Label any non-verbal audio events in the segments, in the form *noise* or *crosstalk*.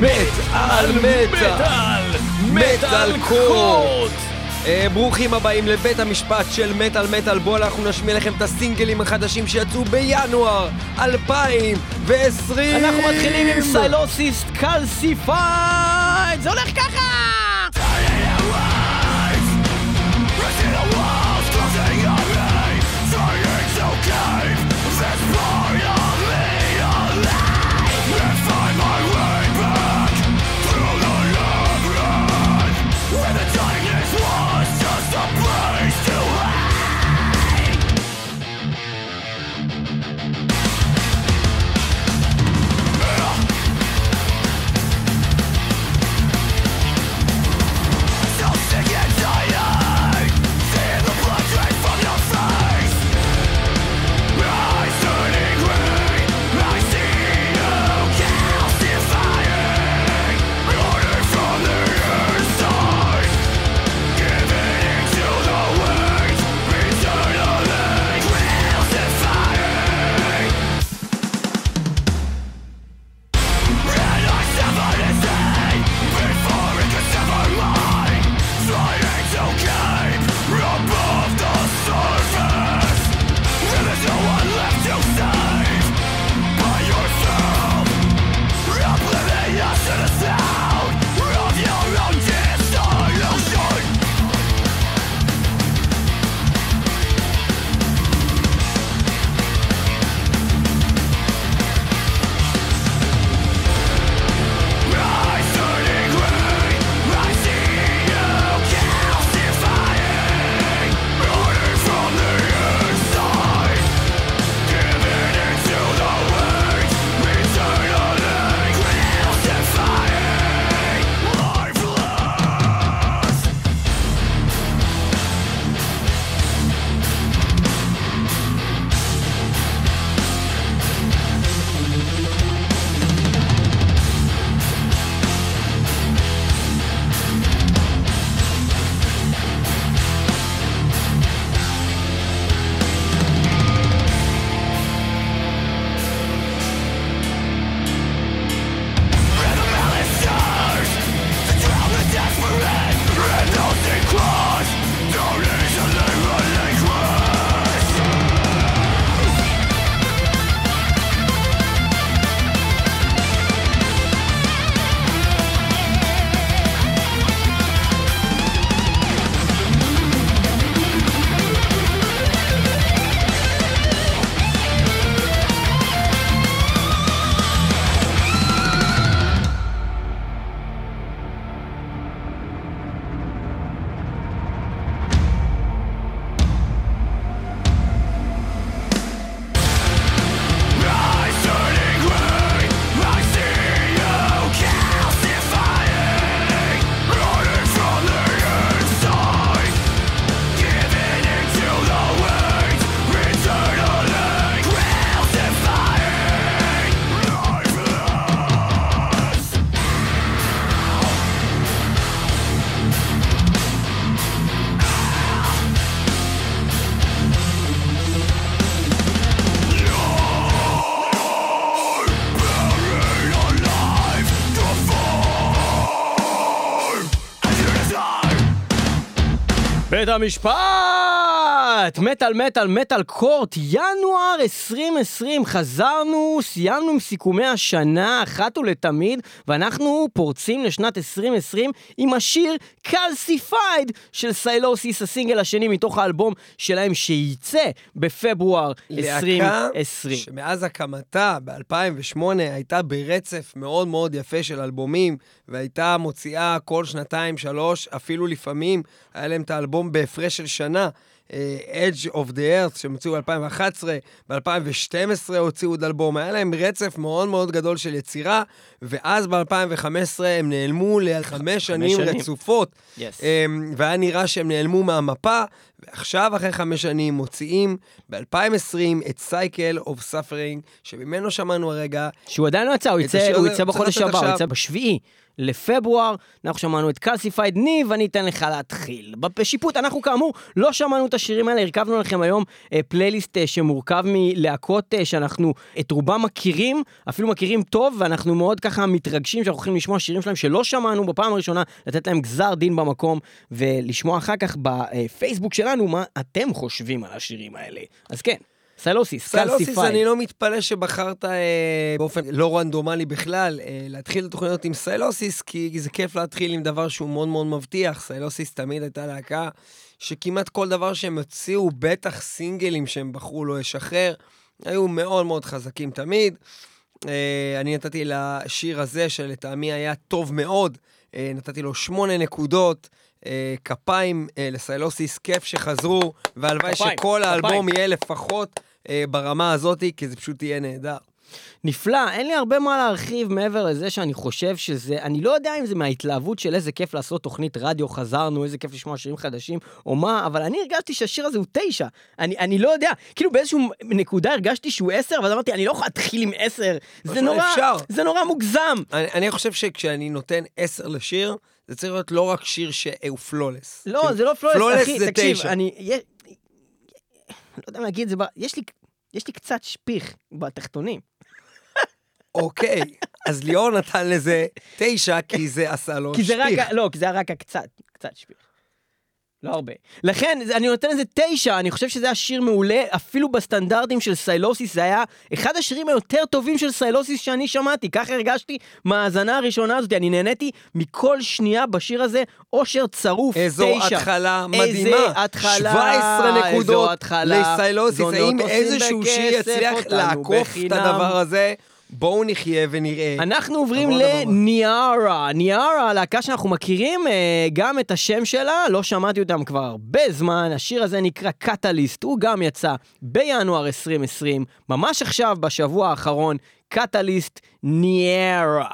מת על מטאל, Metal Court. ברוכים הבאים לבית המשפט של מטאל מטאל בואו אנחנו נשמיע לכם את הסינגלים החדשים שיצאו בינואר 2020 אנחנו מתחילים עם Sylosis Calcified! זה הולך ככה! בית המשפט! מטאל מטאל Metal Court, ינואר 2020, חזרנו, סיימנו עם סיכומי השנה אחת ולתמיד, ואנחנו פורצים לשנת 2020 עם השיר Calcified של Sylosis, הסינגל השני מתוך האלבום שלהם שייצא בפברואר 2020. להקה שמאז הקמתה ב-2008 הייתה ברצף מאוד מאוד יפה של אלבומים, והייתה מוציאה כל שנתיים, שלוש, אפילו לפעמים, היה להם את האלבום בהפרש של שנה. אה, Edge of the Earth, שהם הוציאו ב-2011, ב-2012 הוציאו עוד אלבום, היה להם רצף מאוד מאוד גדול של יצירה, ואז ב-2015 הם נעלמו לחמש שנים, שנים. רצופות, Yes. אמ, והיה נראה שהם נעלמו מהמפה, ועכשיו, אחרי חמש שנים, מוציאים ב-2020 את Cycle of Suffering, שממנו שמענו הרגע. שהוא עדיין לא יצא, הוא יצא, הוא יצא בחודש הבא, הוא. יצא בשביעי לפברואר, אנחנו שמענו את Calcified ניב, אני אתן לך להתחיל. בשיפוט, אנחנו כאמור לא שמענו את השירים האלה, הרכבנו לכם היום אה, פלייליסט אה, שמורכב מלהקות אה, שאנחנו את רובם מכירים, אפילו מכירים טוב, ואנחנו מאוד ככה מתרגשים שאנחנו הולכים לשמוע שירים שלהם שלא שמענו בפעם הראשונה, לתת להם גזר דין במקום, ולשמוע אחר כך בפייסבוק שלנו מה אתם חושבים על השירים האלה. אז כן, Sylosis, Calcified. אני לא מתפלא שבחרת אה, באופן לא רנדומלי בכלל אה, להתחיל את התוכניות עם Sylosis, כי זה כיף להתחיל עם דבר שהוא מאוד מאוד מבטיח. Sylosis תמיד הייתה להקה שכמעט כל דבר שהם הוציאו, בטח סינגלים שהם בחרו לא לשחרר, היו מאוד מאוד חזקים תמיד. אה, אני נתתי לשיר הזה, שלטעמי היה טוב מאוד, אה, נתתי לו שמונה נקודות. אה, כפיים אה, לסיילוסיס, כיף שחזרו, והלוואי כפיים, שכל האלבום. יהיה לפחות אה, ברמה הזאת, כי זה פשוט יהיה נהדר. נפלא, אין לי הרבה מה להרחיב מעבר לזה שאני חושב שזה, אני לא יודע אם זה מההתלהבות של איזה כיף לעשות תוכנית רדיו, חזרנו, איזה כיף לשמוע שירים חדשים, או מה, אבל אני הרגשתי שהשיר הזה הוא תשע. אני, אני לא יודע, כאילו באיזשהו נקודה הרגשתי שהוא עשר, ואז אמרתי, אני לא יכול להתחיל עם עשר, זה נורא, אפשר. זה נורא מוגזם. אני, אני חושב שכשאני נותן עשר לשיר, זה צריך להיות לא רק שיר שהוא פלולס. לא, זה לא פלולס, פלולס אחי, זה תקשיב, תשע. אני, יש, לא יודע אם להגיד את זה, ב- יש לי, יש לי קצת שפיך בתחתונים. אוקיי, אז ליאור נתן לזה תשע, כי זה עשה לו כי זה רק, שפיך. ה- לא, כי זה היה רק הקצת, קצת שפיך. לא הרבה. לכן, אני נותן לזה תשע, אני חושב שזה היה שיר מעולה, אפילו בסטנדרטים של סיילוסיס, זה היה אחד השירים היותר טובים של סיילוסיס שאני שמעתי, ככה הרגשתי מההאזנה הראשונה הזאת, אני נהניתי מכל שנייה בשיר הזה, אושר צרוף, תשע. איזו התחלה מדהימה. איזה התחלה, 17 איזו נקודות. לסיילוסיס. האם איזשהו שיר יצליח לעקוף את. הדבר הזה? בואו נחיה ונראה. אנחנו עוברים. לניארה. ניארה, להקה שאנחנו מכירים, אה, גם את השם שלה, לא שמעתי אותם כבר הרבה זמן, השיר הזה נקרא קטליסט, הוא גם יצא בינואר 2020, ממש עכשיו, בשבוע האחרון, קטליסט ניארה.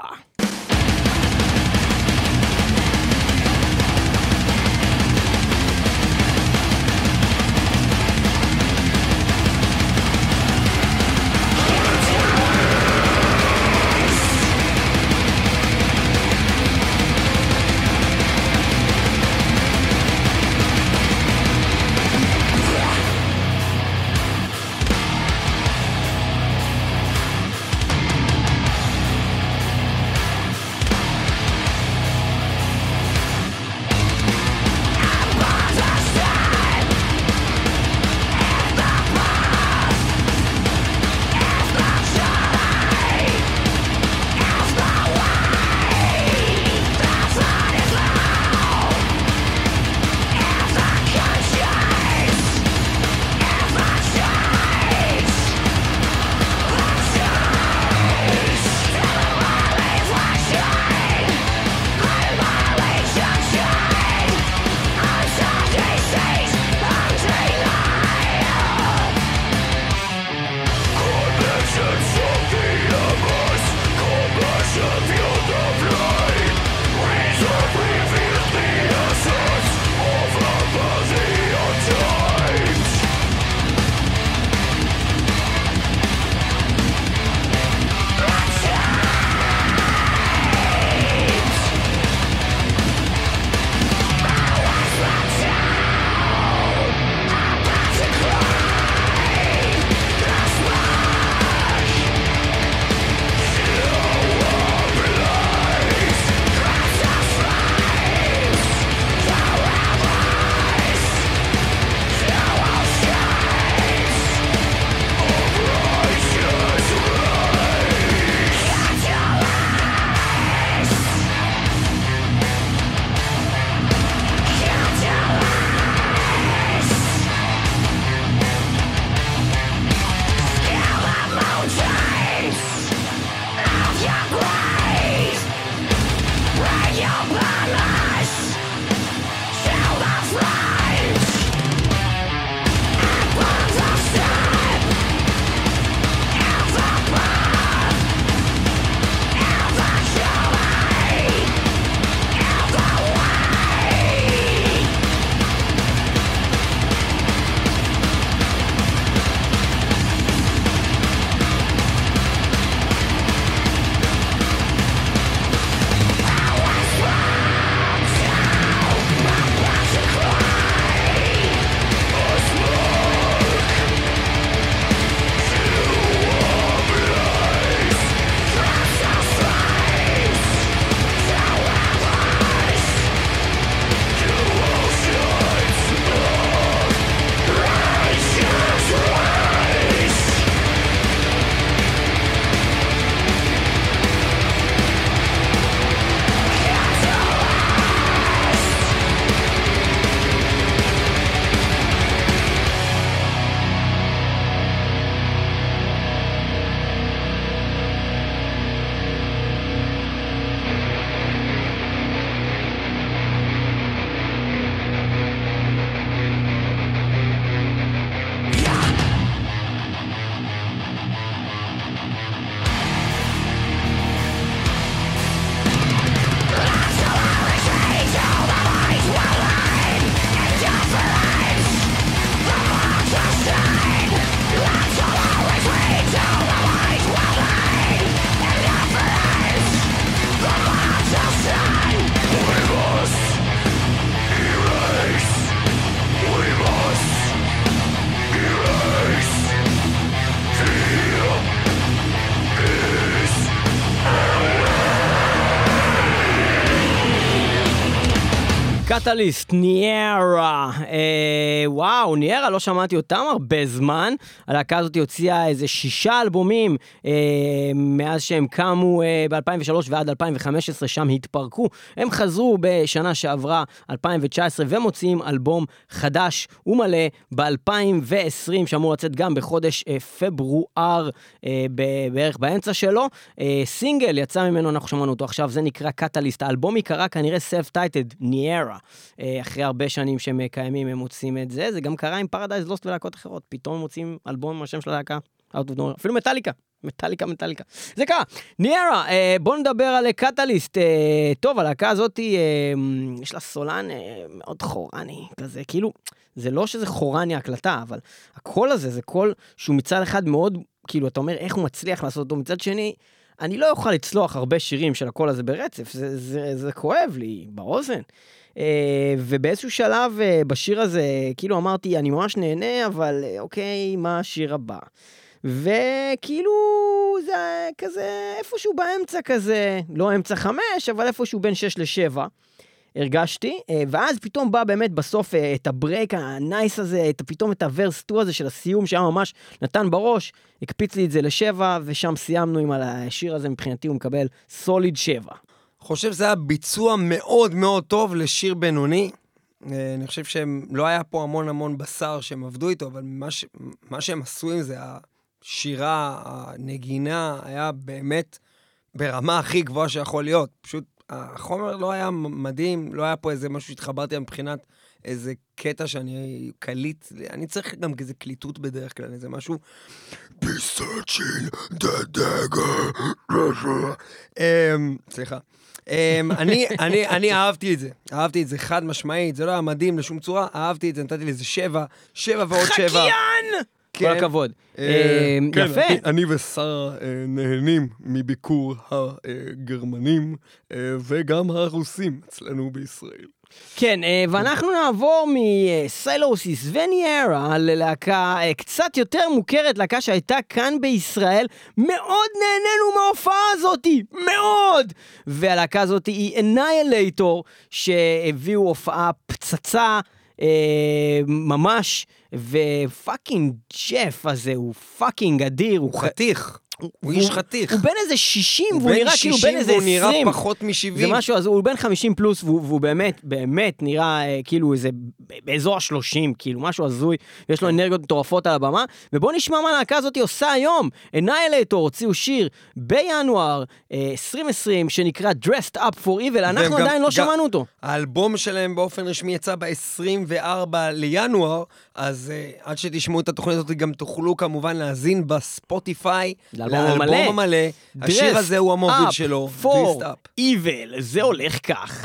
קטליסט, ניירה. אה, וואו, ניירה, לא שמעתי אותם הרבה זמן. הלהקה הזאת הוציאה איזה שישה אלבומים אה, מאז שהם קמו אה, ב-2003 ועד 2015, שם התפרקו. הם חזרו בשנה שעברה, 2019, ומוציאים אלבום חדש ומלא ב-2020, שאמור לצאת גם בחודש אה, פברואר, אה, בערך באמצע שלו. אה, סינגל יצא ממנו, אנחנו שמענו אותו עכשיו, זה נקרא קטליסט. האלבום ייקרא כנראה self-titled, ניירה. אה, אחרי הרבה שנים שהם אה, קיימים, הם מוצאים את זה. זה גם קרה עם Paradise Lost ולהקות אחרות. פתאום מוציאים אלבום עם השם של הלהקה. אפילו מטאליקה. מטאליקה, מטאליקה. זה קרה. ניירה, אה, בואו נדבר על Catalyst. טוב, הלהקה הזאת, יש לה סולן מאוד גרוני, כזה, כאילו, זה לא שזה גרוני הקלטה, אבל הקול הזה זה קול שהוא מצד אחד מאוד, כאילו, אתה אומר, איך הוא מצליח לעשות אותו, מצד שני, אני לא אוכל לצלוח הרבה שירים של הקול הזה ברצף, זה, זה, זה כואב לי באוזן. אה, ובאיזשהו שלב אה, בשיר הזה, כאילו אמרתי, אני ממש נהנה, אבל אה, אוקיי, מה השיר הבא? וכאילו, זה כזה איפשהו באמצע כזה, לא אמצע חמש, אבל איפשהו בין שש לשבע. הרגשתי, ואז פתאום בא באמת בסוף את ה break ה nice הזה, את, פתאום את ה verse 2 הזה של הסיום שהיה ממש נתן בראש, הקפיץ לי את זה לשבע, ושם סיימנו עם השיר הזה, מבחינתי הוא מקבל solid שבע. חושב שזה היה ביצוע מאוד מאוד טוב לשיר בינוני. אה, אני חושב שלא היה פה המון המון בשר שהם עבדו איתו, אבל מה, ש... מה שהם עשו עם זה, השירה, הנגינה, היה באמת ברמה הכי גבוהה שיכול להיות. פשוט החומר לא היה מדהים, לא היה פה איזה משהו שהתחברתי מבחינת איזה קטע שאני קליט, אני צריך גם איזה קליטות בדרך כלל, איזה משהו... Be. אמ, סליחה. אמ, אני, אני, אני אהבתי את זה, אהבתי את זה חד משמעית, זה לא היה מדהים לשום צורה, אהבתי את זה, נתתי לזה שבע, שבע ועוד שבע. חקיין! כל כן. הכבוד. אה, אמ, כן, יפה. אני ושרה אה, נהנים מביקור הגרמנים אה, וגם הרוסים אצלנו בישראל. כן, אה, ואנחנו נעבור מסיילוסיס וניירה ללהקה אה, קצת יותר מוכרת, להקה שהייתה כאן בישראל. מאוד נהנינו מההופעה הזאתי, מאוד! והלהקה הזאת היא Annihilator, שהביאו הופעה פצצה. אה, ממש, ו fucking ג'ף הזה הוא fucking אדיר. הוא חתיך. הוא איש חתיך. הוא בן איזה 60, והוא נראה כאילו בן איזה 20. הוא נראה פחות מ-70. זה משהו, אז הוא בן 50 פלוס, והוא, והוא באמת, באמת נראה אה, כאילו איזה, באזור ה-30, כאילו, משהו הזוי, יש לו אנרגיות מטורפות על הבמה. ובואו נשמע מה הלהקה הזאת עושה היום. אנאילטור הוציאו שיר בינואר אה, 2020, שנקרא Dressed Up for Evil, אנחנו עדיין לא שמענו אותו. האלבום שלהם באופן רשמי יצא ב-24 לינואר, אז אה, עד שתשמעו את התוכנית הזאת, גם תוכלו כמובן להאזין בספוטיפיי. לאלבום המלא. השיר הזה הוא המוביל שלו, Dressed Up. Evil, זה הולך כך.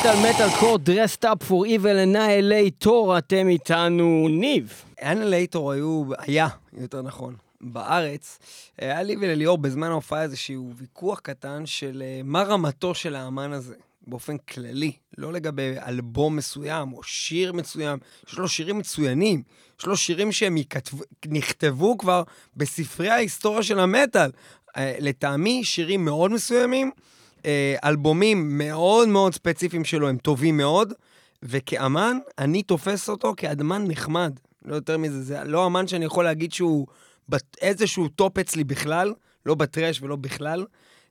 מטאל Metal Court Dressed Up for Evil Annihilator, אתם איתנו ניב. Annihilator היו, היה, יותר נכון, בארץ. היה לי ולליאור בזמן ההופעה איזשהו ויכוח קטן של אה, מה רמתו של האמן הזה. באופן כללי, לא לגבי אלבום מסוים או שיר מסוים, יש לו שירים מצוינים, יש לו שירים שהם נכתבו כבר בספרי ההיסטוריה של המטאל. אה, לטעמי, שירים מאוד מסוימים, אה, אלבומים מאוד מאוד ספציפיים שלו הם טובים מאוד, וכאמן, אני תופס אותו כאמן נחמד. לא יותר מזה, זה לא אמן שאני יכול להגיד שהוא באיזשהו top אצלי בכלל, לא ב thrash ולא בכלל.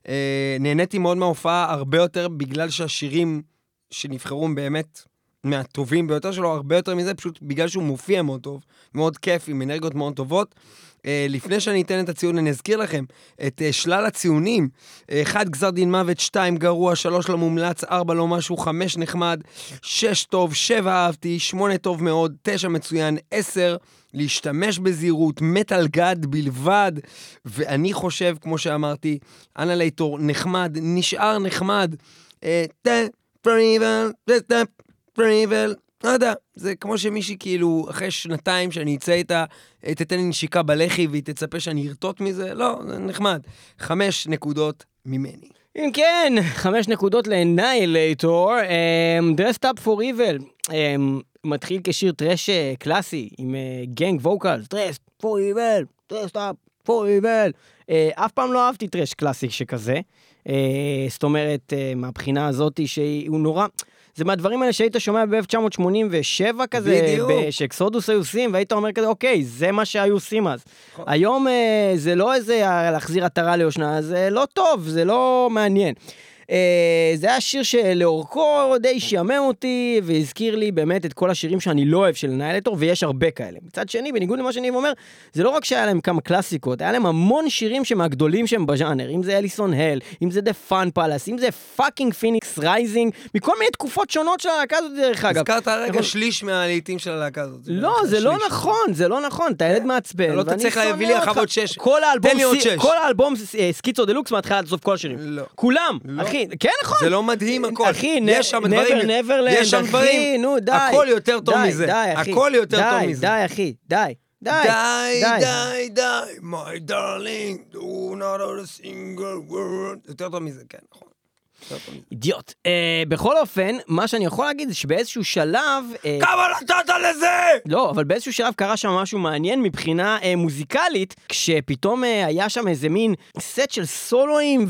אה, נהניתי מאוד מההופעה, הרבה יותר בגלל שהשירים שנבחרו הם באמת מהטובים ביותר שלו, הרבה יותר מזה, פשוט בגלל שהוא מופיע מאוד טוב, מאוד כיף, עם אנרגיות מאוד טובות. אה, לפני שאני אתן את הציון, אני אזכיר לכם את אה, שלל הציונים. אחד, גזר דין מוות, שתיים, גרוע, שלוש, לא מומלץ, ארבע, לא משהו, חמש, נחמד, שש, טוב, שבע, אהבתי, שמונה, טוב מאוד, תשע, מצוין, עשר, להשתמש בזהירות, מטאל גד בלבד, ואני חושב, כמו שאמרתי, אנלייטור נחמד, נשאר נחמד. פריבל, פריבל, לא יודע, זה כמו שמישהי כאילו, אחרי שנתיים שאני אצא איתה, תתן לי נשיקה בלחי והיא תצפה שאני ארטוט מזה, לא, זה נחמד. חמש נקודות ממני. אם כן, חמש נקודות ל Annihilator, Dressed Up for Evil. מתחיל כשיר thrash אה, קלאסי עם gang vocal, Dressed for Evil, Dressed Up for Evil. אף פעם לא אהבתי thrash קלאסי שכזה. אה, זאת אומרת, אה, מהבחינה הזאת שהוא נורא... זה מהדברים האלה שהיית שומע ב-1987 כזה, בדיוק. שאקסודוס היו עושים, והיית אומר כזה, אוקיי, זה מה שהיו עושים אז. היום אה, זה לא איזה אה, להחזיר עטרה ליושנה, זה לא טוב, זה לא מעניין. אה, זה היה שיר שלאורכו די שיאמם אותי, והזכיר לי באמת את כל השירים שאני לא אוהב של Annihilator, ויש הרבה כאלה. מצד שני, בניגוד למה שאני אומר, זה לא רק שהיה להם כמה קלאסיקות, היה להם המון שירים שמהגדולים שהם בז'אנר, אם זה Alison Hell, אם זה The Fun Palace, אם זה fucking Phoenix Rising, מכל מיני תקופות שונות של הלהקה הזאת דרך אגב. הזכרת הרגע. שליש מהלהיטים של הלהקה הזאת. לא, זה לא. נכון, זה לא נכון, אתה ילד מעצבן. אתה לא תצליח להביא לי אחר. עוד שש. כל האלבום אה, סקיצו דה לוקס מההתחלה עד סוף כל השירים. לא. כולם, לא. אחי, כן נכון. זה לא מדהים הכל. אחי, יש שם דברים, יש שם דברים, נו די. הכל יותר טוב די, מזה. די, אחי. הכל יותר די, טוב מזה. די, אחי, די. די, די, די, די, my darling, do not a single word. יותר טוב מזה, כן, נכון. אידיוט. אה, בכל אופן, מה שאני יכול להגיד זה שבאיזשהו שלב... אה, כמה נתת לזה? לא, אבל באיזשהו שלב קרה שם משהו מעניין מבחינה אה, מוזיקלית, כשפתאום היה שם איזה מין סט של סולואים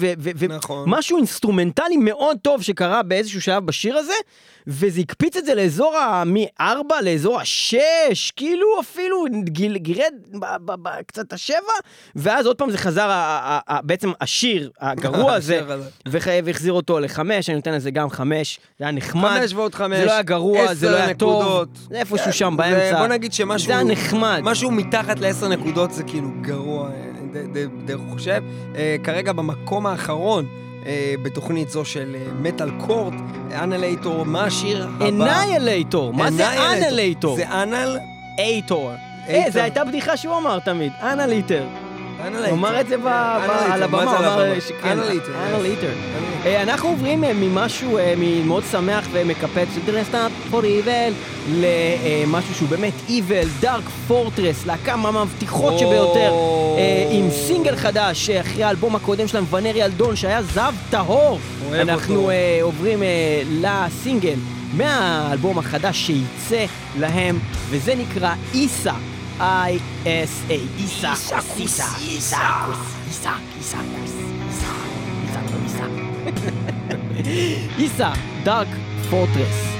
נכון. ומשהו אינסטרומנטלי מאוד טוב שקרה באיזשהו שלב בשיר הזה, וזה הקפיץ את זה לאזור ה... מ-4 לאזור ה-6, כאילו אפילו גירד קצת השבע, ואז עוד פעם זה חזר, בעצם השיר הגרוע *laughs* הזה, והחזיר אותו לחמש, אני נותן לזה גם חמש, זה היה נחמד. חמש ועוד חמש. זה לא היה גרוע, זה לא היה טוב. נקודות. זה איפשהו שם זה- באמצע. בוא נגיד שמשהו... זה היה נחמד. משהו מתחת לעשר נקודות זה כאילו גרוע, אה, די- די חושב. אה, כרגע במקום האחרון. אה, בתוכנית זו של מטאל קורט, אנלייטור, מה השיר הבא? אנאיילייטור, מה זה. אנלייטור? זה אנל... אייטור. זו הייתה בדיחה שהוא אמר תמיד, אנליטר. הוא אמר את זה על מה הבמה, הוא אמר הבמה? שכן. אנליטר. אה, אנחנו עוברים אה, ממשהו אה, מאוד שמח ומקפץ דרסטאפ פור איבל למשהו שהוא באמת איבל, דארק פורטרס, להקה מהמבטיחות שביותר, אה, עם סינגל חדש אה, אחרי האלבום הקודם שלהם, ונרי אלדון, שהיה זב טהור. אנחנו. אה, עוברים אה, לסינגל מהאלבום החדש שייצא להם, וזה נקרא איסה. ISA イサコスイサイサコスイサイサコスイサイサとイサイサダークフォートレス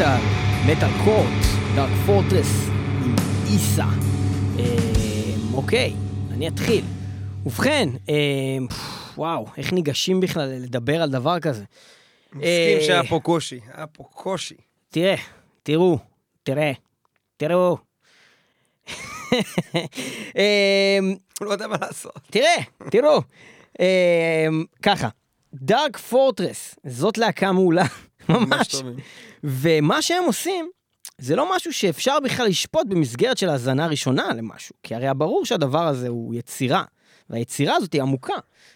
מטאל, מטאל קורט, דארק פורטרס עם איסה. אה, אוקיי, אני אתחיל. ובכן, אה, וואו, איך ניגשים בכלל לדבר על דבר כזה? מסכים אה, שהיה פה קושי, היה פה קושי. תראה, תראו, תראה, תראו, אמ, הוא לא יודע מה לעשות. תראה, תראו, אמ, ככה, Dark Fortress, זאת להקה מעולה, ממש. ומה שהם עושים, זה לא משהו שאפשר בכלל לשפוט במסגרת של האזנה ראשונה למשהו, כי הרי ברור שהדבר הזה הוא יצירה, והיצירה הזאת היא עמוקה,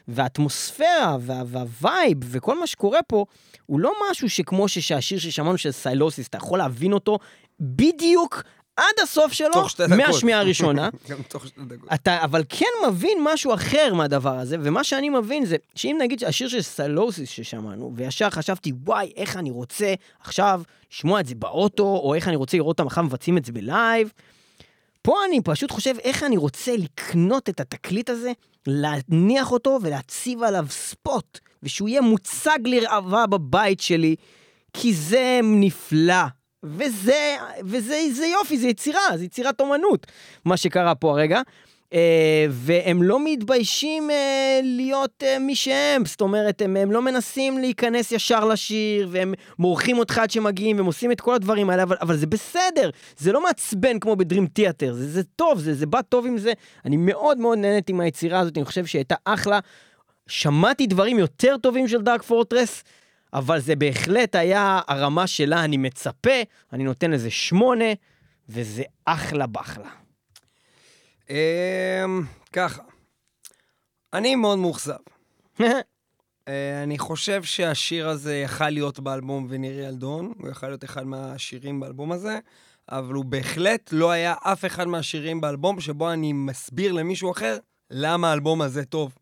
והאטמוספירה וה- וה vibe וכל מה שקורה פה, הוא לא משהו שכמו שהשיר ששמענו של Sylosis, אתה יכול להבין אותו בדיוק עד הסוף שלו. מהשמיעה הראשונה. *laughs* גם תוך שתי דקות. אתה אבל כן מבין משהו אחר מהדבר הזה, ומה שאני מבין זה שאם נגיד השיר של Sylosis ששמענו, וישר חשבתי, וואי, איך אני רוצה עכשיו לשמוע את זה באוטו, או איך אני רוצה לראות אותם מחר מבצעים את זה בלייב, פה אני פשוט חושב איך אני רוצה לקנות את התקליט הזה, להניח אותו ולהציב עליו ספוט, ושהוא יהיה מוצג לראווה בבית שלי, כי זה נפלא. וזה, וזה זה יופי, זה יצירה, זה יצירת אומנות, מה שקרה פה הרגע. אה, והם לא מתביישים אה, להיות אה, מי שהם, זאת אומרת, הם, הם לא מנסים להיכנס ישר לשיר, והם מורחים אותך עד שמגיעים, והם עושים את כל הדברים האלה, אבל, אבל זה בסדר, זה לא מעצבן כמו בדרים תיאטר, זה, זה טוב, זה, זה בא טוב עם זה. אני מאוד מאוד נהנית עם היצירה הזאת, אני חושב שהיא הייתה אחלה. שמעתי דברים יותר טובים של דארק פורטרס, אבל זה בהחלט היה הרמה שלה, אני מצפה, אני נותן לזה שמונה, וזה אחלה בחלה. אמ, ככה, אני מאוד מאוכזב. *laughs* אה, אני חושב שהשיר הזה יכל להיות באלבום וניר ילדון, הוא יכל להיות אחד מהשירים באלבום הזה, אבל הוא בהחלט לא היה אף אחד מהשירים באלבום שבו אני מסביר למישהו אחר למה האלבום הזה טוב.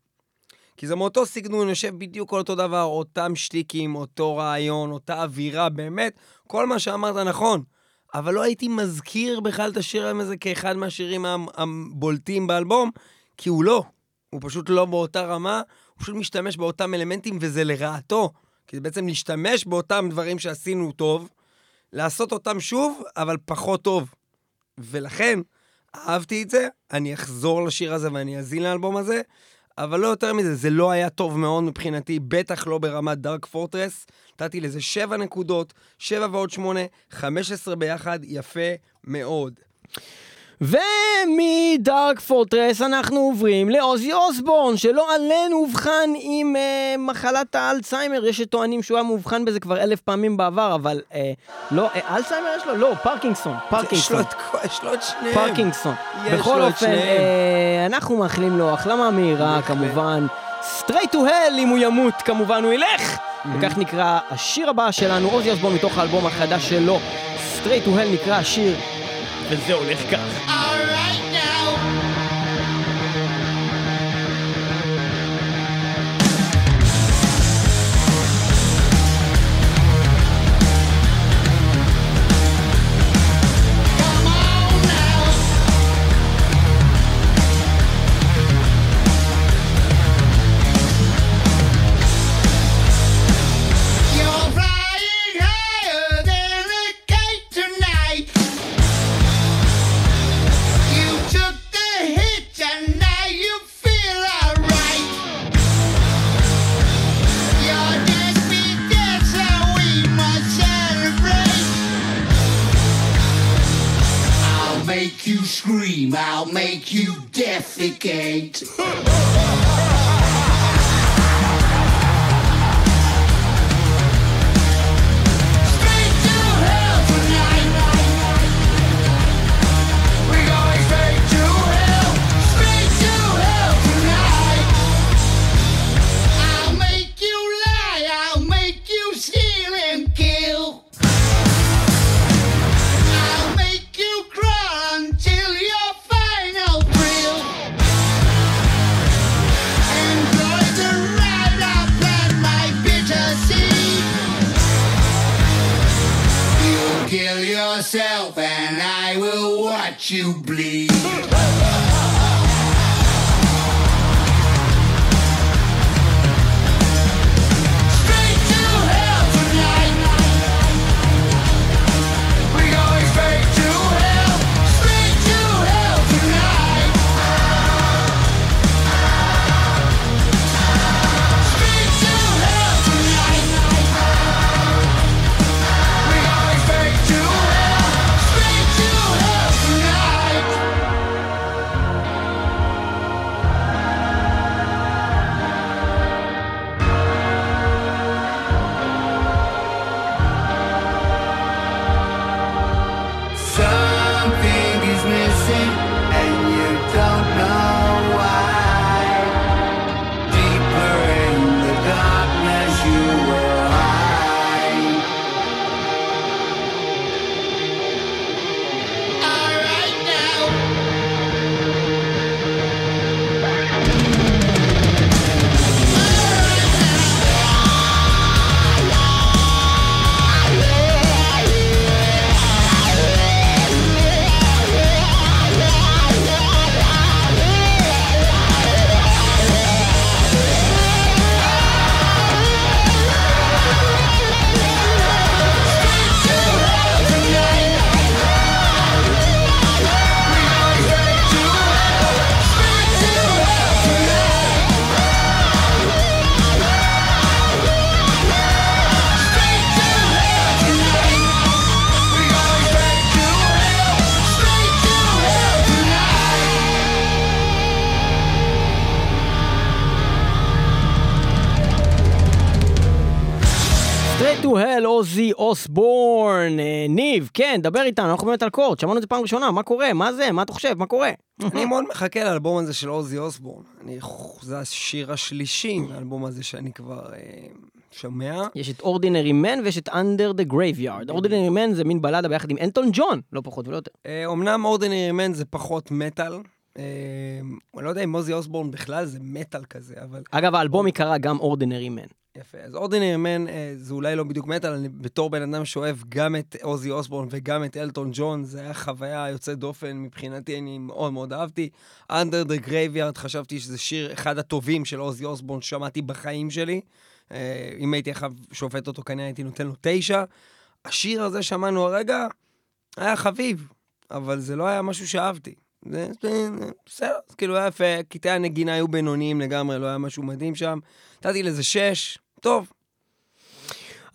כי זה מאותו סגנון, יושב בדיוק על אותו דבר, אותם שטיקים, אותו רעיון, אותה אווירה, באמת, כל מה שאמרת נכון. אבל לא הייתי מזכיר בכלל את השיר הזה כאחד מהשירים הבולטים באלבום, כי הוא לא. הוא פשוט לא באותה רמה, הוא פשוט משתמש באותם אלמנטים, וזה לרעתו. כי זה בעצם להשתמש באותם דברים שעשינו טוב, לעשות אותם שוב, אבל פחות טוב. ולכן, אהבתי את זה, אני אחזור לשיר הזה ואני אאזין לאלבום הזה, אבל לא יותר מזה, זה לא היה טוב מאוד מבחינתי, בטח לא ברמת דארק פורטרס. נתתי לזה 7 נקודות, 7 ועוד 8, 15 ביחד, יפה מאוד. ומדארק פורטרס אנחנו עוברים לעוזי אוסבורן, שלא עלינו אובחן עם אה, מחלת האלצהיימר, יש שטוענים שהוא היה מאובחן בזה כבר אלף פעמים בעבר, אבל אה, לא, אה, אלצהיימר יש לו? לא. את כל- יש לו את שניהם. פרקינסון. יש בכל אופן. אה, אנחנו מאחלים לו החלמה מהירה. כמובן. straight to hell, אם הוא ימות, כמובן הוא ילך. וכך נקרא השיר הבא שלנו, עוזי אוסבורן מתוך האלבום החדש שלו. straight to hell נקרא השיר, וזה הולך כך. I'll make you defecate. *laughs* yourself and I will watch you bleed. כן, דבר איתנו, אנחנו באמת על קורט, שמענו את זה פעם ראשונה, מה קורה? מה זה? מה אתה חושב? מה קורה? אני מאוד מחכה לאלבום הזה של עוזי אוסבורן. אני, זה השיר השלישי מהאלבום הזה שאני כבר אה, שומע. יש את אורדינרי מן ויש את Under the Graveyard. אורדינרי מן זה מין בלדה ביחד עם אלטון ג'ון, לא פחות ולא יותר. אה, אומנם אורדינרי מן זה פחות מטאל. אה, אני לא יודע אם עוזי אוסבורן בכלל זה מטאל כזה, אבל אגב, האלבום ייקרא גם אורדינרי מן. יפה. אז אורדינרי מן אה, זה אולי לא בדיוק מטאל, אני בתור בן אדם שאוהב גם את עוזי אוסבורן וגם את אלטון ג'ון, זה היה חוויה יוצאת דופן מבחינתי, אני מאוד מאוד אהבתי. Under the Graveyard, חשבתי שזה שיר אחד הטובים של עוזי אוסבורן ששמעתי בחיים שלי. אה, אם הייתי עכשיו שופט אותו, כנראה הייתי נותן לו תשע. השיר הזה שמענו הרגע, היה חביב, אבל זה לא היה משהו שאהבתי. בסדר, כאילו היה יפה, קטעי הנגינה היו בינוניים לגמרי, לא היה משהו מדהים שם. נתתי לזה שש, טוב.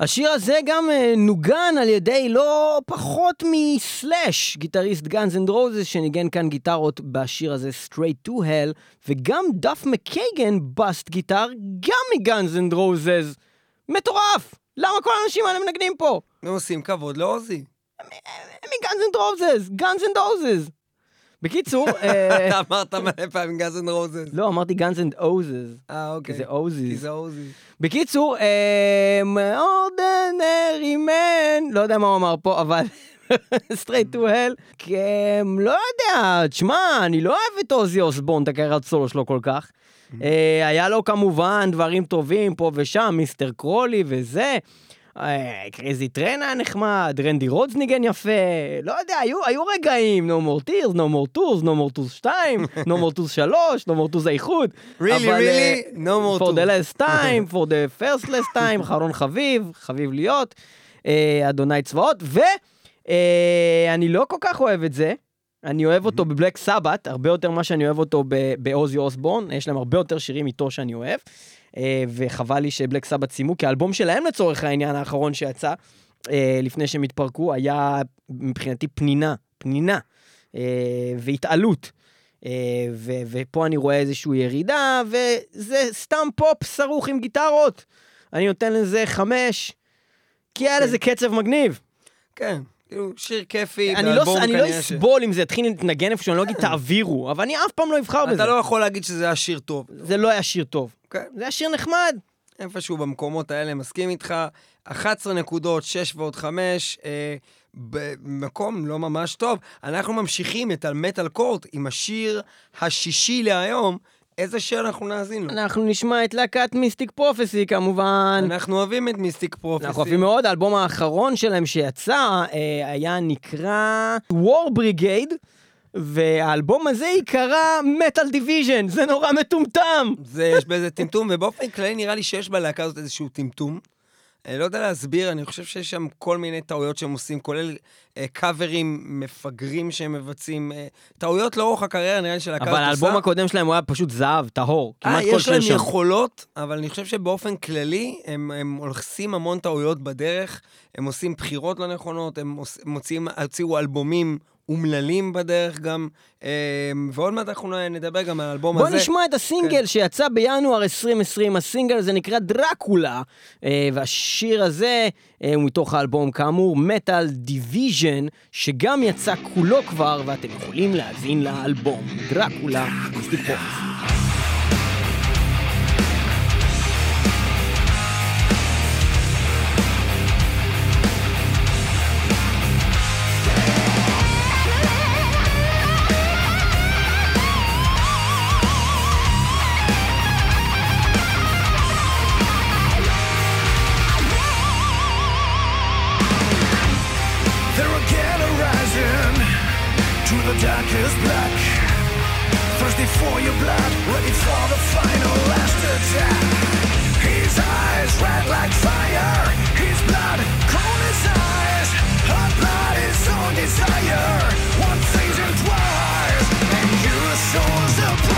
השיר הזה גם אה, נוגן על ידי לא פחות מ Slash, גיטריסט Guns N' Roses, שניגן כאן גיטרות בשיר הזה Straight to Hell, וגם Duff McKagan bass guitar, גם מ Guns N' Roses. מטורף! למה כל האנשים האלה מנגנים פה? הם עושים כבוד ל Ozzy. הם מ Guns N' Roses, Guns N' Roses. בקיצור, *laughs* אה, אתה אמרת מלא פעמים Guns N' Roses. לא, אמרתי Guns N' Roses. אה, אוקיי. זה כי אוזיז. זה Ozzy. בקיצור, Ordinary Man, לא יודע מה הוא אמר פה, אבל *laughs* straight to hell, כי אמ, לא יודע, תשמע, אני לא אוהב את Ozzy Osbourne, את הקריירת סולו שלו כל כך. אה, היה לו כמובן דברים טובים פה ושם, Mr. Crowley וזה. Crazy Train היה נחמד, Randy Rhoads ניגן יפה, לא יודע, היו, היו רגעים, no more tears, no more tours, no more tours 2, no more tours 3, no more tours האיחוד. Really, אבל, אה, really? No more for the tours. last time, for the first last time, אחרון חביב, חביב להיות, אה, אדוני צבאות, ואני לא כל כך אוהב את זה, אני אוהב אותו בבלק סבת, הרבה יותר ממה שאני אוהב אותו ב- בעוזי אוסבורן, יש להם הרבה יותר שירים איתו שאני אוהב, אה, וחבל לי שבלק סבת סיימו, כי האלבום שלהם לצורך העניין האחרון שיצא, אה, לפני שהם התפרקו, היה מבחינתי פנינה, פנינה אה, והתעלות. ו- ופה אני רואה איזושהי ירידה, וזה סתם פופ סרוך עם גיטרות. אני נותן לזה חמש, כי היה לזה קצב מגניב. כן, כאילו, שיר כיפי, אני לא, באלבום אני לא כנראה ש- אסבול אם זה יתחיל להתנגן איפשהו, אני לא אגיד תעבירו, אבל אני אף פעם לא אבחר בזה. אתה לא יכול להגיד שזה היה שיר טוב. זה לא היה שיר טוב. כן. זה היה שיר נחמד. איפשהו במקומות האלה, מסכים איתך. 11 נקודות, 6 ועוד 5, אה, במקום לא ממש טוב. אנחנו ממשיכים את המטאל קורט עם השיר השישי להיום. איזה שיר אנחנו נאזין לו? אנחנו נשמע את להקת מיסטיק פרופסי כמובן. אנחנו אוהבים את מיסטיק פרופסי. אנחנו אוהבים מאוד, האלבום האחרון שלהם שיצא אה, היה נקרא War Brigade, והאלבום הזה ייקרא Metal Division, זה נורא מטומטם. זה, יש בזה טמטום, ובאופן כללי נראה לי שיש בלהקה הזאת איזשהו טמטום. אני לא יודע להסביר, אני חושב שיש שם כל מיני טעויות שהם עושים, כולל אה, קאברים מפגרים שהם מבצעים. אה, טעויות לאורך הקריירה, נראה לי של להקה אבל האלבום. הקודם שלהם הוא היה פשוט זהב, טהור. אה, יש להם שם. יכולות, אבל אני חושב שבאופן כללי הם, הם עושים המון טעויות בדרך, הם עושים בחירות לא נכונות, הם מוציאים, הוציאו אלבומים אומללים בדרך גם, אה, ועוד מעט אנחנו נדבר גם על האלבום בוא הזה. נשמע את הסינגל כן. שיצא בינואר 2020, הסינגל הזה נקרא דרקולה, אה, והשיר הזה אה, הוא מתוך האלבום כאמור, Metal Division, שגם יצא כולו כבר, ואתם יכולים להאזין לאלבום, Dracula, Mystic the darkest black. Thirsty for your blood, ready for the final last attack. His eyes red like fire, his blood cold as ice. Her blood is on desire. One season twice, and your soul's the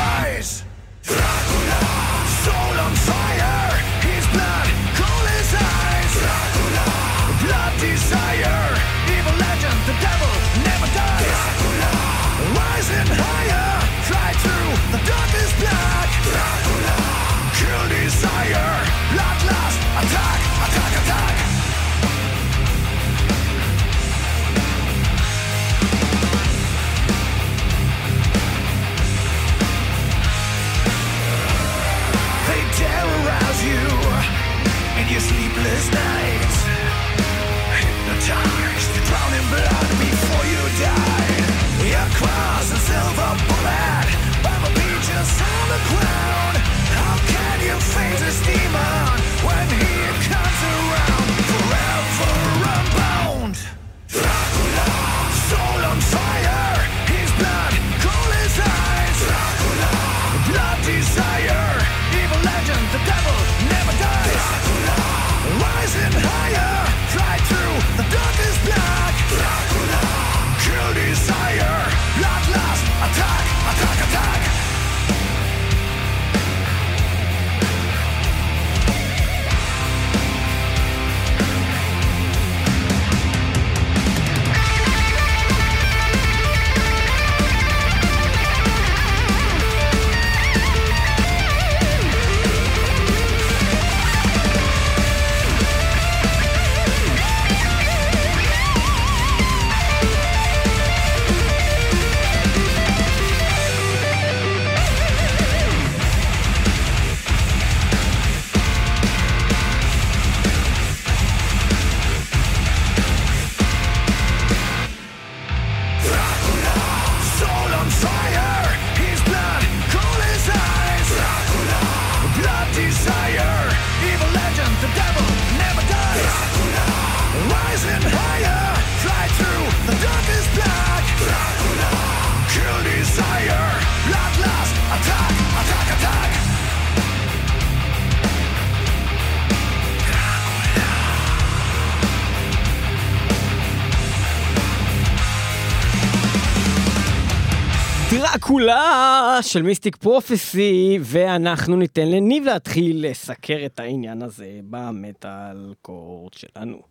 דרקולה של מיסטיק פרופסי, ואנחנו ניתן לניב להתחיל לסקר את העניין הזה במטאל קורט שלנו.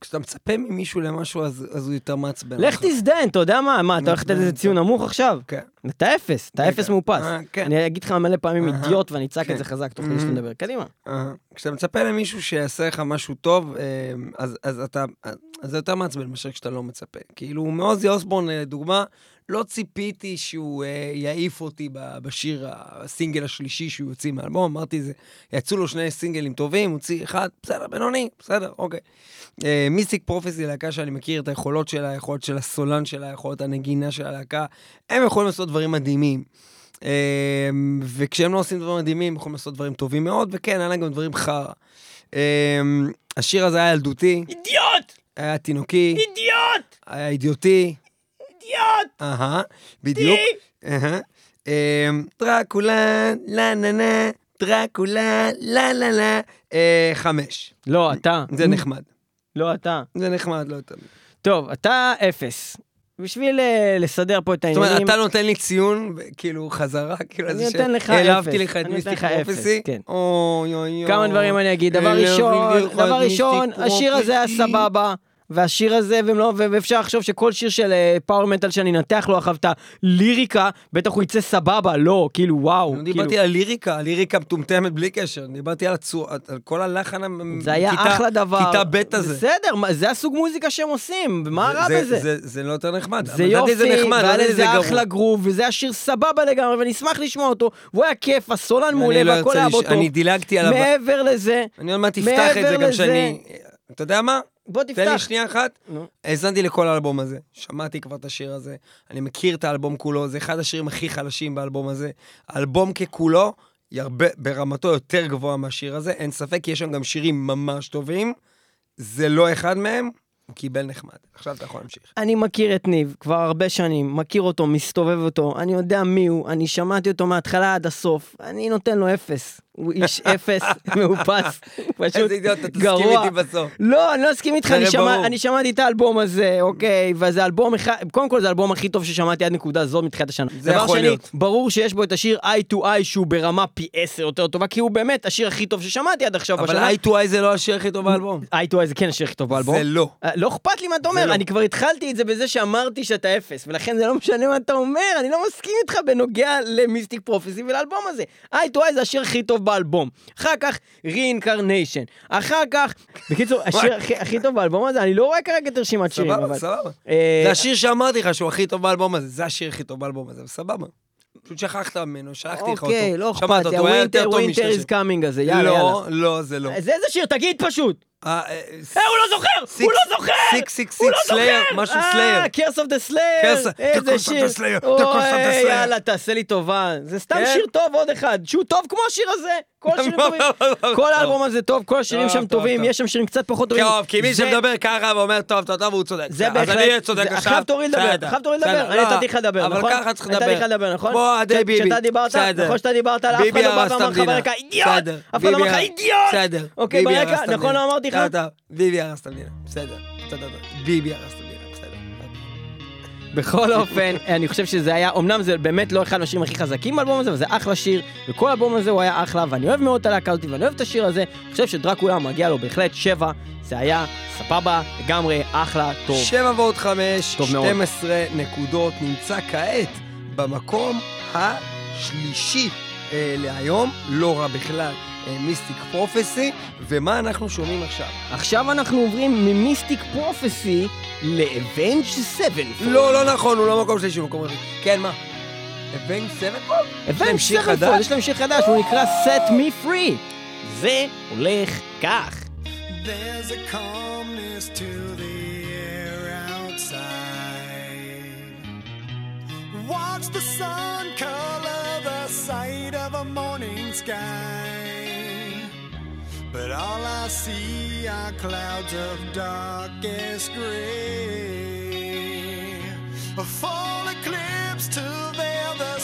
כשאתה מצפה ממישהו למשהו, אז אז הוא יותר מעצבן. לך. תזדהן, אתה יודע מה? מה, אתה הולך לתת לזה ציון נמוך עכשיו? כן. אתה אפס, אתה. אפס מאופס. אה, כן. אני אגיד לך מלא פעמים. אידיוט ואני אצעק כן. את זה חזק תוך כדי שאתה מדבר. קדימה. כשאתה מצפה למישהו שיעשה לך משהו טוב, אה, אז, אז אתה, אז זה יותר מעצבן מאשר כשאתה לא מצפה. כאילו, מעוזי אוסבורן, לדוגמה, לא ציפיתי שהוא אה, יעיף אותי בשיר, הסינגל השלישי שהוא יוציא מהאלבום, אמרתי זה, יצאו לו שני סינגלים טובים, הוציא אחד, בסדר, בינוני, בסדר, אוקיי. אה, מיסטיק פרופסי, להקה שאני מכיר את היכולות שלה, היכולות של הסולן שלה, היכולות הנגינה של הלהקה, הם יכולים לעשות דברים מדהימים. אה, וכשהם לא עושים דברים מדהימים, הם יכולים לעשות דברים טובים מאוד, וכן, היה להם גם דברים חרא. אה, השיר הזה היה ילדותי, אידיוט! היה תינוקי, אידיוט! היה אידיוטי, אידיוט! אהה, בדיוק. אמ, דרקולה, לה נה נה, דרקולה, לה לה לה, אה, חמש. לא, אתה. זה נחמד. לא, אתה. זה נחמד, לא יותר. טוב, אתה אפס. בשביל אה, לסדר פה את זאת העניינים... אומרת, אתה נותן לי ציון, כאילו, חזרה, כאילו, אני על זה נותן לך אפס. לך את אני מיסטיק פרופסי. כן. אוי אוי אוי. כמה דברים אני אגיד. דבר העלבתי ראשון, דבר ראשון, השיר הזה היה. סבבה, והשיר הזה, והם לא, ואפשר לחשוב שכל שיר של פאוור מטאל שאני אנתח לו אחריו את הליריקה, בטח הוא יצא סבבה, לא, כאילו וואו. לא כאילו, דיברתי על ליריקה, הליריקה מטומטמת בלי קשר. דיברתי על הצור... על כל הלחן זה היה כיתה- אחלה דבר. כיתה ב' הזה. בסדר, זה הסוג מוזיקה שהם עושים, מה רע זה- בזה? זה- זה לא יותר נחמד. זה יופי, זה נחמד, לדעתי זה גרוע. אחלה גרוב, וזה היה שיר סבבה לגמרי, ואני אשמח לשמוע אותו, והוא היה כיף, הסולן אני מעולה, לא והכל היה בו טוב. אני דילגתי עליו. מעבר לזה, אני עוד מעט תפתח את זה גם שאני... אתה יודע מה? בוא תן לי תפתח. שנייה אחת. נו. האזנתי לכל האלבום הזה, שמעתי כבר את השיר הזה, אני מכיר את האלבום כולו, זה אחד השירים הכי חלשים באלבום הזה. האלבום ככולו, הרבה, ברמתו יותר גבוהה מהשיר הזה, אין ספק, כי יש שם גם שירים ממש טובים. זה לא אחד מהם, הוא קיבל נחמד. עכשיו אתה יכול להמשיך. אני מכיר את ניב כבר הרבה שנים, מכיר אותו, מסתובב אותו, אני יודע מי הוא, אני שמעתי אותו מההתחלה עד הסוף, אני נותן לו אפס. הוא איש *laughs* אפס, מאופס, *laughs* פשוט איזה אידיוט, אתה תסכים גרוע. איתי בסוף. לא, אני לא אסכים איתך, אני, שמע. אני שמעתי את האלבום הזה, אוקיי, וזה אלבום אחד, קודם כל זה האלבום הכי טוב ששמעתי עד נקודה זו מתחילת השנה. זה יכול שני, להיות. ברור שיש בו את השיר Eye to Eye שהוא ברמה פי עשר יותר טובה, כי הוא באמת השיר הכי טוב ששמעתי עד עכשיו אבל בשנה. איי טו איי זה לא השיר הכי טוב באלבום. Eye to Eye זה כן השיר הכי טוב באלבום. זה לא. אה, לא אכפת לי מה אתה אומר, לא. אני כבר התחלתי את זה בזה שאמרתי שאתה אפס, ולכן זה לא משנה מה אתה אומר, אני לא מסכים איתך בנוגע למיסטיק פרופסי ולאלבום הזה. איי טו איי זה השיר הכי טוב באלבום. אחר כך רeincarnation. אחר כך, בקיצור, *laughs* השיר הכי- הכי טוב באלבום הזה, אני לא רואה כרגע את הרשימת שירים, סבבה, אבל... סבבה. אה, זה השיר שאמרתי לך שהוא הכי טוב באלבום הזה, זה השיר הכי טוב באלבום הזה, סבבה. פשוט שכחת ממנו, שלחתי לך אותו. אוקיי, לא אכפת לי, הווינטר, טוב ווינטר משני is coming הזה, יאללה, לא, יאללה. לא, זה לא. זה איזה שיר? תגיד פשוט. אה, אה, אה, הוא לא זוכר! הוא לא זוכר! סיק, סיק, הוא סיק, לא סלייר! משהו סלייר. אה, קרס אוף דה סלייר! איזה שיר! אוי. יאללה, תעשה לי טובה. זה סתם כן? שיר טוב, עוד אחד. שהוא טוב כמו השיר הזה. כל השירים *laughs* טובים. כל האלבום הזה טוב, כל השירים שם טוב, טובים, טוב. יש שם שירים קצת פחות טובים. טוב, כי מי שמדבר ככה ואומר טוב, טוב, טוב, הוא צודק. זה אז בהחלט, אני צודק עכשיו. עכשיו תורי לדבר, עכשיו תורי לדבר, אני לא, נתתי לך לדבר, נכון? אבל ככה צריך לדבר. נתתי לך לדבר, נכון? כמו עדי ביבי. כשאתה דיברת. נכון שאתה דיברת, אף אחד לא בא ואמר לך. ברקע, אידיוט! אף אחד לא אמר לך, אידיוט! בסדר. אוקיי, ברקע, נכון. לא אמרתי לך? טוב, טוב, ביבי הרס את המדינה. בסדר. ביבי הרס את המדינה. בסדר. בכל אופן, אני חושב שזה היה, אמנם זה באמת לא אחד מהשירים הכי חזקים באלבום הזה, אבל זה אחלה שיר, וכל האלבום הזה הוא היה אחלה, ואני אוהב מאוד את הלהקה הזאת, ואני אוהב את השיר הזה, אני חושב שדרקולה מגיע לו בהחלט שבע, זה היה סבבה, לגמרי, אחלה, טוב. שבע ועוד חמש, טוב מאוד. 12 נקודות, נמצא כעת במקום השלישי אה, להיום, לא רע בכלל, מיסטיק פרופסי, ומה אנחנו שומעים עכשיו? עכשיו אנחנו עוברים מ Mystic Prophecy ל Avenged 7. לא, לא נכון, הוא לא מקום שלישי, הוא מקום רביעי. כן, מה? Avenged Seven? Avenged שיר 7 חדש? יש להם שיר חדש, הוא נקרא Set Me Free. זה הולך כך. There's a calmness to the Watch the sun color the sight of a morning sky. But all I see are clouds of darkest gray. A full eclipse to veil the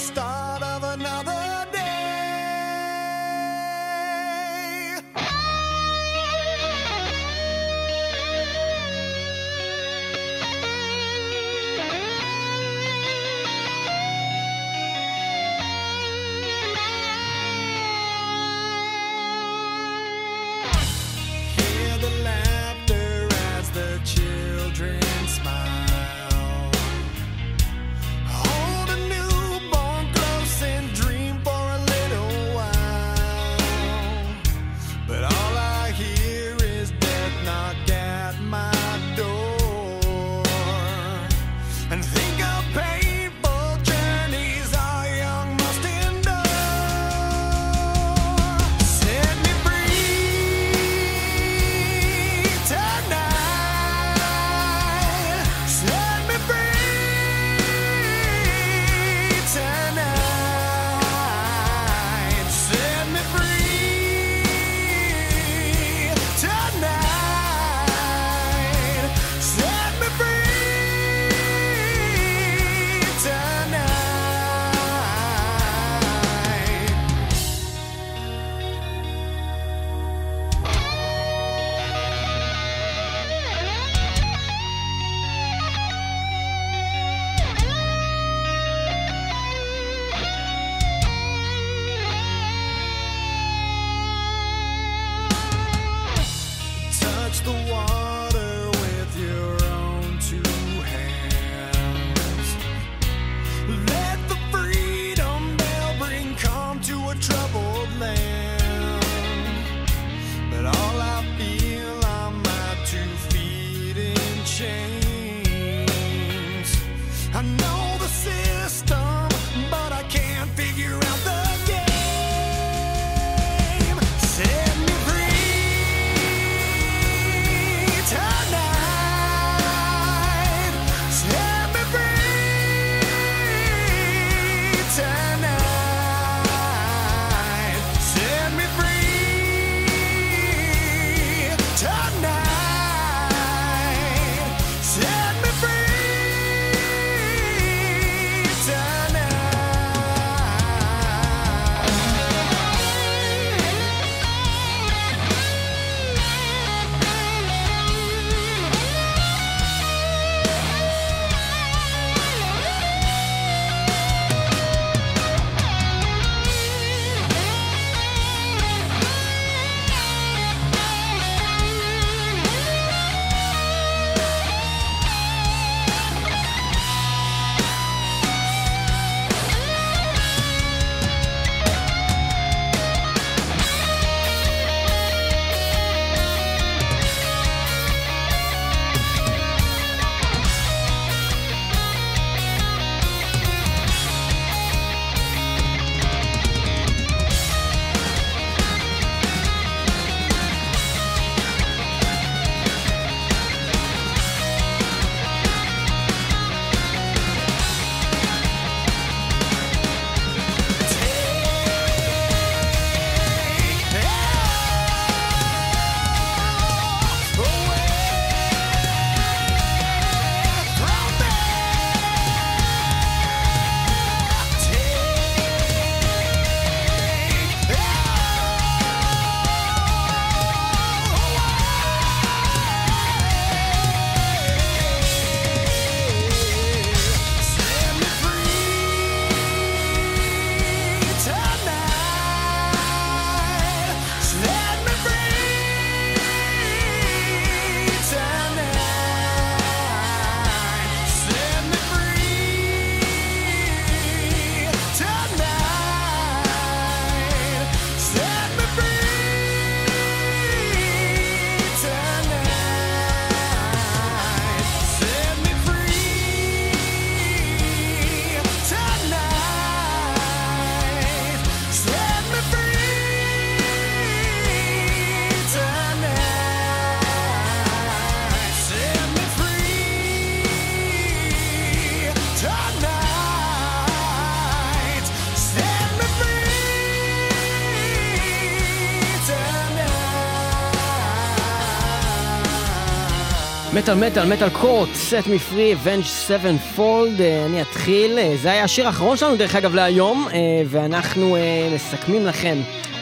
מטאל מטאל מטאל court, Set Me Free, Avenged 7 fold, אני אתחיל, אה, זה היה השיר האחרון שלנו דרך אגב להיום, אה, ואנחנו אה, מסכמים לכם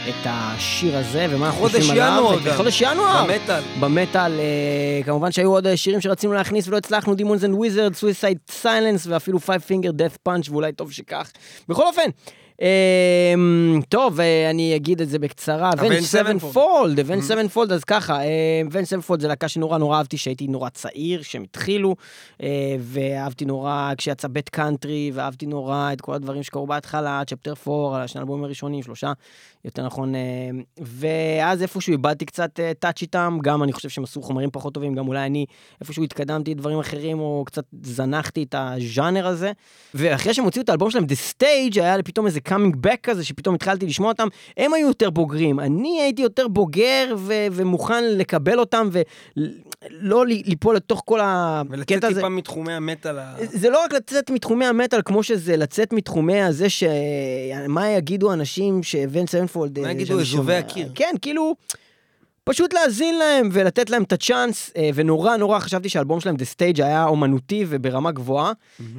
את השיר הזה, ומה אנחנו חודש חושבים עליו. ינואר את גם. חודש ינואר. במטאל. במטאל, כמובן שהיו עוד שירים שרצינו להכניס ולא הצלחנו, Demons and Wizards, Suicide Silence ואפילו Five Finger Death Punch, ואולי טוב שכך. בכל אופן, טוב, אה, אני אגיד את זה בקצרה. Avenged Avenged Sevenfold. Sevenfold, Avenged Sevenfold, אז ככה, אה, Avenged Sevenfold זה להקה שנורא נורא אהבתי כשהייתי נורא צעיר, כשהם התחילו, אה, ואהבתי נורא כשיצא בית קאנטרי, ואהבתי נורא את כל הדברים שקרו בהתחלה, צ'פטר 4, על השני האלבומים הראשונים, שלושה, יותר נכון, אה, ואז איפשהו איבדתי קצת טאץ' איתם, גם אני חושב שהם עשו חומרים פחות טובים, גם אולי אני איפשהו התקדמתי דברים אחרים, או קצת זנחתי את הז'אנר הזה, ואחרי שהם הוציאו את האלבום שלהם, The Stage, היה לי פתאום איזה coming back כזה, שפתאום התחלתי לשמוע אותם, הם היו יותר בוגרים, אני הייתי יותר בוגר ו- ומוכן לקבל אותם, ולא ל- ליפול לתוך כל ולצאת הקטע הזה. טיפה מתחומי המטאל. ה- זה לא רק לצאת מתחומי המטאל, כמו שזה לצאת מתחומי הזה ש... מה יגידו אנשים ש Avenged Sevenfold... מה אה, יגידו אזובי הקיר? כן, כאילו... פשוט להאזין להם ולתת להם את ה chance, אה, ונורא נורא חשבתי שהאלבום שלהם, The Stage, היה אומנותי וברמה גבוהה.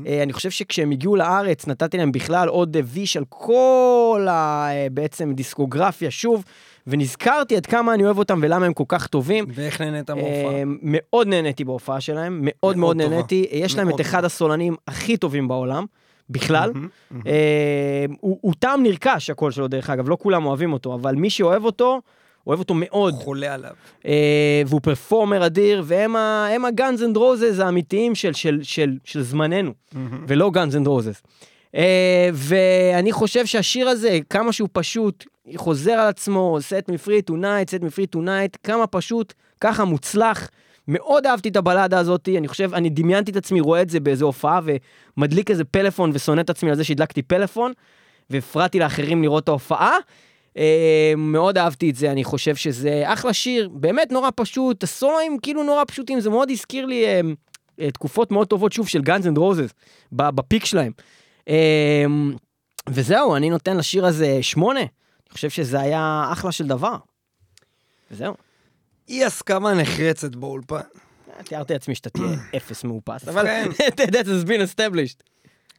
אה, אני חושב שכשהם הגיעו לארץ, נתתי להם בכלל עוד אה, וי של כל ה... אה, בעצם דיסקוגרפיה שוב, ונזכרתי עד כמה אני אוהב אותם ולמה הם כל כך טובים. ואיך נהנית מההופעה? מאוד נהניתי בהופעה שלהם, מאוד מאוד מאוד. נהניתי. יש להם את אחד הסולנים הכי טובים בעולם, בכלל. מהמם, מהמם. אה, הוא הוא טעם נרכש, הקול שלו, דרך אגב, לא כולם אוהבים אותו, אבל מי שאוהב אותו, אוהב אותו מאוד. חולה עליו. אה, והוא performer אדיר, והם ה Guns N' Roses האמיתיים של- של- של של זמננו. מהמם. ולא Guns N' Roses. ואני חושב שהשיר הזה, כמה שהוא פשוט, חוזר על עצמו, set me free tonight, set me free tonight, כמה פשוט, ככה מוצלח, מאוד אהבתי את הבלדה הזאת, אני חושב, אני דמיינתי את עצמי, רואה את זה באיזו הופעה, ומדליק איזה פלאפון ושונא את עצמי על זה שהדלקתי פלאפון, והפרעתי לאחרים לראות את ההופעה. אה, מאוד אהבתי את זה, אני חושב שזה אחלה שיר, באמת נורא פשוט, הסולואים כאילו נורא פשוטים, זה מאוד הזכיר לי אה, אה, תקופות מאוד טובות שוב של Guns N' Roses, ב peak שלהם. אה, וזהו, אני נותן לשיר הזה שמונה, אני חושב שזה היה אחלה של דבר. וזהו. אי הסכמה נחרצת באולפן. תיארתי לעצמי שאתה תהיה אפס מאופס, אבל כן. *laughs* אתה יודע, זה been established.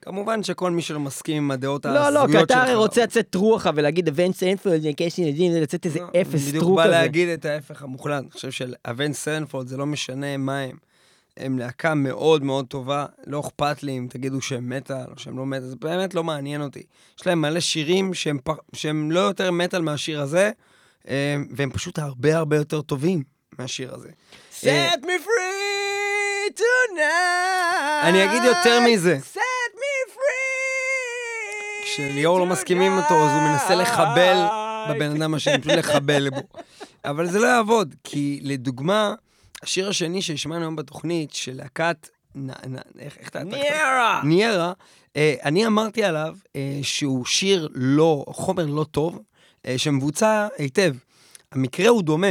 כמובן שכל מי שלא מסכים עם הדעות לא, לא, ההזויות כי שלך... אתה הרי רוצה לצאת רוח ולהגיד אבנט סנפולד, קייס ילדים, לצאת איזה לא, אפס בדיוק טרוק בא כזה. להגיד את ההפך המוחלט. אני חושב שלאבן סנפורד זה לא משנה מה הם. הם להקה מאוד מאוד טובה, לא אכפת לי אם תגידו שהם מטאל או שהם לא מטאל, זה באמת לא מעניין אותי. יש להם מלא שירים שהם, פ... שהם לא יותר מטאל מהשיר הזה, אה, והם פשוט הרבה הרבה יותר טובים מהשיר הזה. אה, Set me free tonight. אני אגיד יותר מזה. Set free. כשליאור לא מסכימים איתו, אז הוא מנסה לחבל בבן אדם השני, פשוט לחבל בו. אבל זה לא יעבוד, כי לדוגמה, השיר השני שהשמענו היום בתוכנית, של להקת... איך אתה... ניירה. ניירה, אה, אני אמרתי עליו אה, שהוא שיר לא, חומר לא טוב, אה, שמבוצע היטב. המקרה הוא דומה.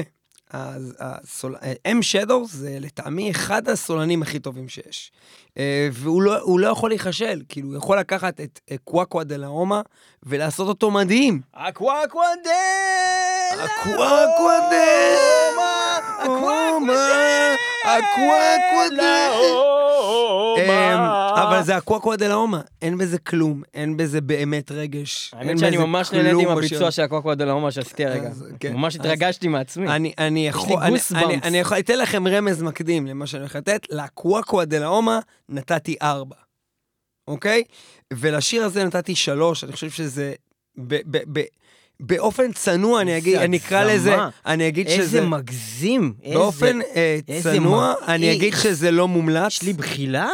אז הסול... אם שדורס זה לטעמי אחד הסולנים הכי טובים שיש. אה, והוא לא, לא יכול להיכשל, כאילו הוא יכול לקחת את אה, קוואקווה דה לאומה ולעשות אותו מדהים. אקוואקווה דה אקוואקווה דה לאומה, אקוואקווה דה... אבל זה הקוואקווה דה אין בזה כלום, אין בזה באמת רגש. האמת שאני ממש נהניתי עם. הביצוע של הקוואקווה דה שעשיתי הרגע. ממש התרגשתי מעצמי. אני, יכול, אני, יכול, אתן לכם רמז מקדים למה שאני הולך לתת, לקוואקווה דה נתתי ארבע, אוקיי? ולשיר הזה נתתי שלוש, אני חושב שזה, ב, ב, ב, באופן צנוע, אני אגיד, איזה אני אקרא. לזה, אני אגיד שזה, איזה מגזים. איזה- באופן אה, איזה צנוע, מגעיל. אני אגיד שזה לא מומלץ. יש לי בחילה.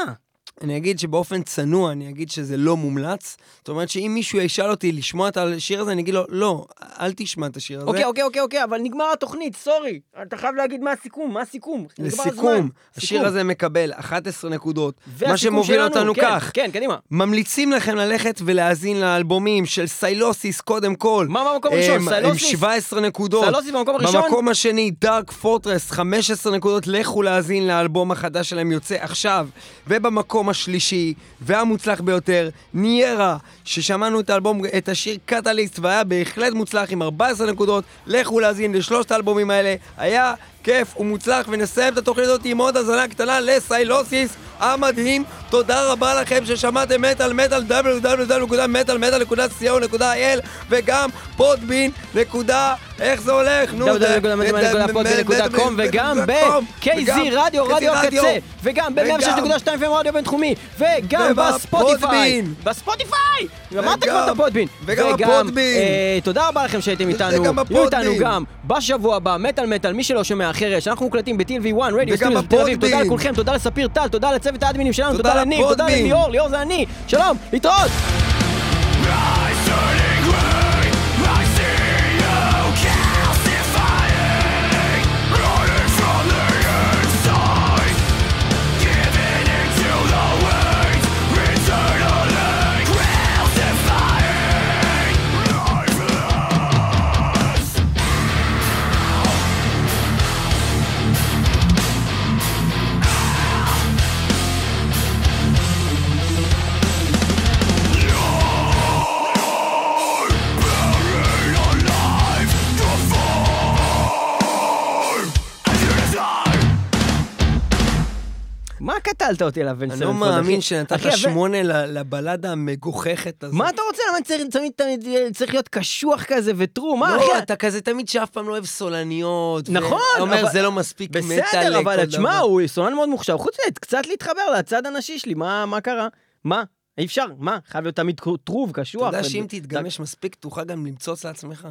אני אגיד שבאופן צנוע, אני אגיד שזה לא מומלץ. זאת אומרת שאם מישהו ישאל אותי לשמוע את השיר הזה, אני אגיד לו, לא, אל תשמע את השיר הזה. אוקיי, אוקיי, אוקיי, אוקיי, אבל נגמר התוכנית, סורי. אתה חייב להגיד מה הסיכום, מה הסיכום. לסיכום, השיר. הזה מקבל 11 נקודות, מה שמוביל אותנו כן, כך. כן, קדימה. ממליצים לכם ללכת ולהאזין לאלבומים של סיילוסיס קודם כל. מה במקום הראשון? סיילוסיס? עם 17 נקודות. סיילוסיס במקום הראשון? במקום השני, דארק פורטרס, 15 נקודות. לכו להאזין לאלבום החדש שלהם, יוצא עכשיו. ובמקום השלישי, והמוצלח ביותר, ניירה, ששמענו את האלבום, את השיר קטליסט, והיה בהחלט מוצלח עם 14 נקודות. לכו להאזין לשלושת האלבומים האלה. היה כיף ומוצלח, ונסיים את התוכנית הזאת עם עוד האזנה קטנה לסיילוסיס המדהים. תודה רבה לכם ששמעתם מטאל מטאל www.מטאל-מטאל.co.il וגם פודבין נקודה, איך זה הולך? נו, www.podbean.com וגם ב-KZ רדיו, רדיו הקצה, וגם ב-106.2 FM רדיו בינתחומי, וגם בספוטיפיי. בספוטיפיי! אמרת כבר את הפודבין. וגם הפודבין. אה, תודה רבה לכם שהייתם איתנו. יהיו איתנו. גם בשבוע הבא, מטאל מטאל, מי שלא שומע אחרת, שאנחנו מוקלטים ב-TLV1, רדיו סטודיו בתל אביב. תודה. לכולכם, תודה לספיר טל, תודה לצוות האדמינים שלנו, תודה לניק, תודה. לליאור, ליאור זה אני. שלום, להתראות! קטלת אותי עליו בן אני סרנפלד, לא? מאמין שנתת שמונה לבלדה המגוחכת הזאת. מה אתה רוצה? למה צריך תמיד צריך להיות קשוח כזה וטרו? מה, לא, אחי? אתה כזה תמיד שאף פעם לא אוהב סולניות. נכון, אומר, אבל- זה לא מספיק מטאל בסדר, אבל תשמע, דבר." הוא סונן מאוד מוכשר. חוץ מזה, קצת להתחבר לצד הנשי שלי, מה קרה? מה? אי אפשר, מה? חייב להיות תמיד טרוב, אתה קשוח. יודע ו- שאם תתגמש מספיק, תוכל גם למצוץ לעצמך.